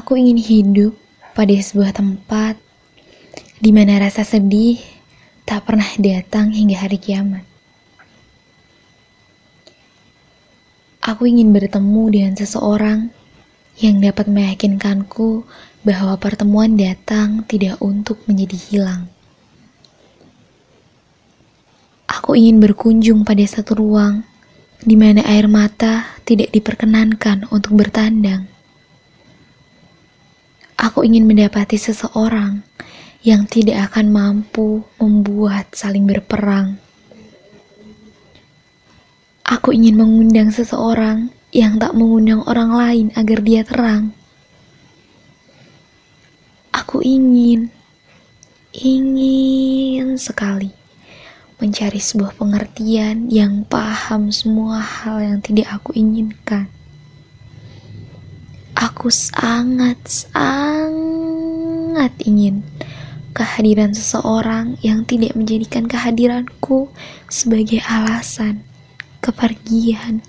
Aku ingin hidup pada sebuah tempat di mana rasa sedih tak pernah datang hingga hari kiamat. Aku ingin bertemu dengan seseorang yang dapat meyakinkanku bahwa pertemuan datang tidak untuk menjadi hilang. Aku ingin berkunjung pada satu ruang di mana air mata tidak diperkenankan untuk bertandang. Aku ingin mendapati seseorang yang tidak akan mampu membuat saling berperang. Aku ingin mengundang seseorang yang tak mengundang orang lain agar dia terang. Aku ingin, ingin sekali mencari sebuah pengertian yang paham semua hal yang tidak aku inginkan. Aku sangat, sangat ingin kehadiran seseorang yang tidak menjadikan kehadiranku sebagai alasan kepergian.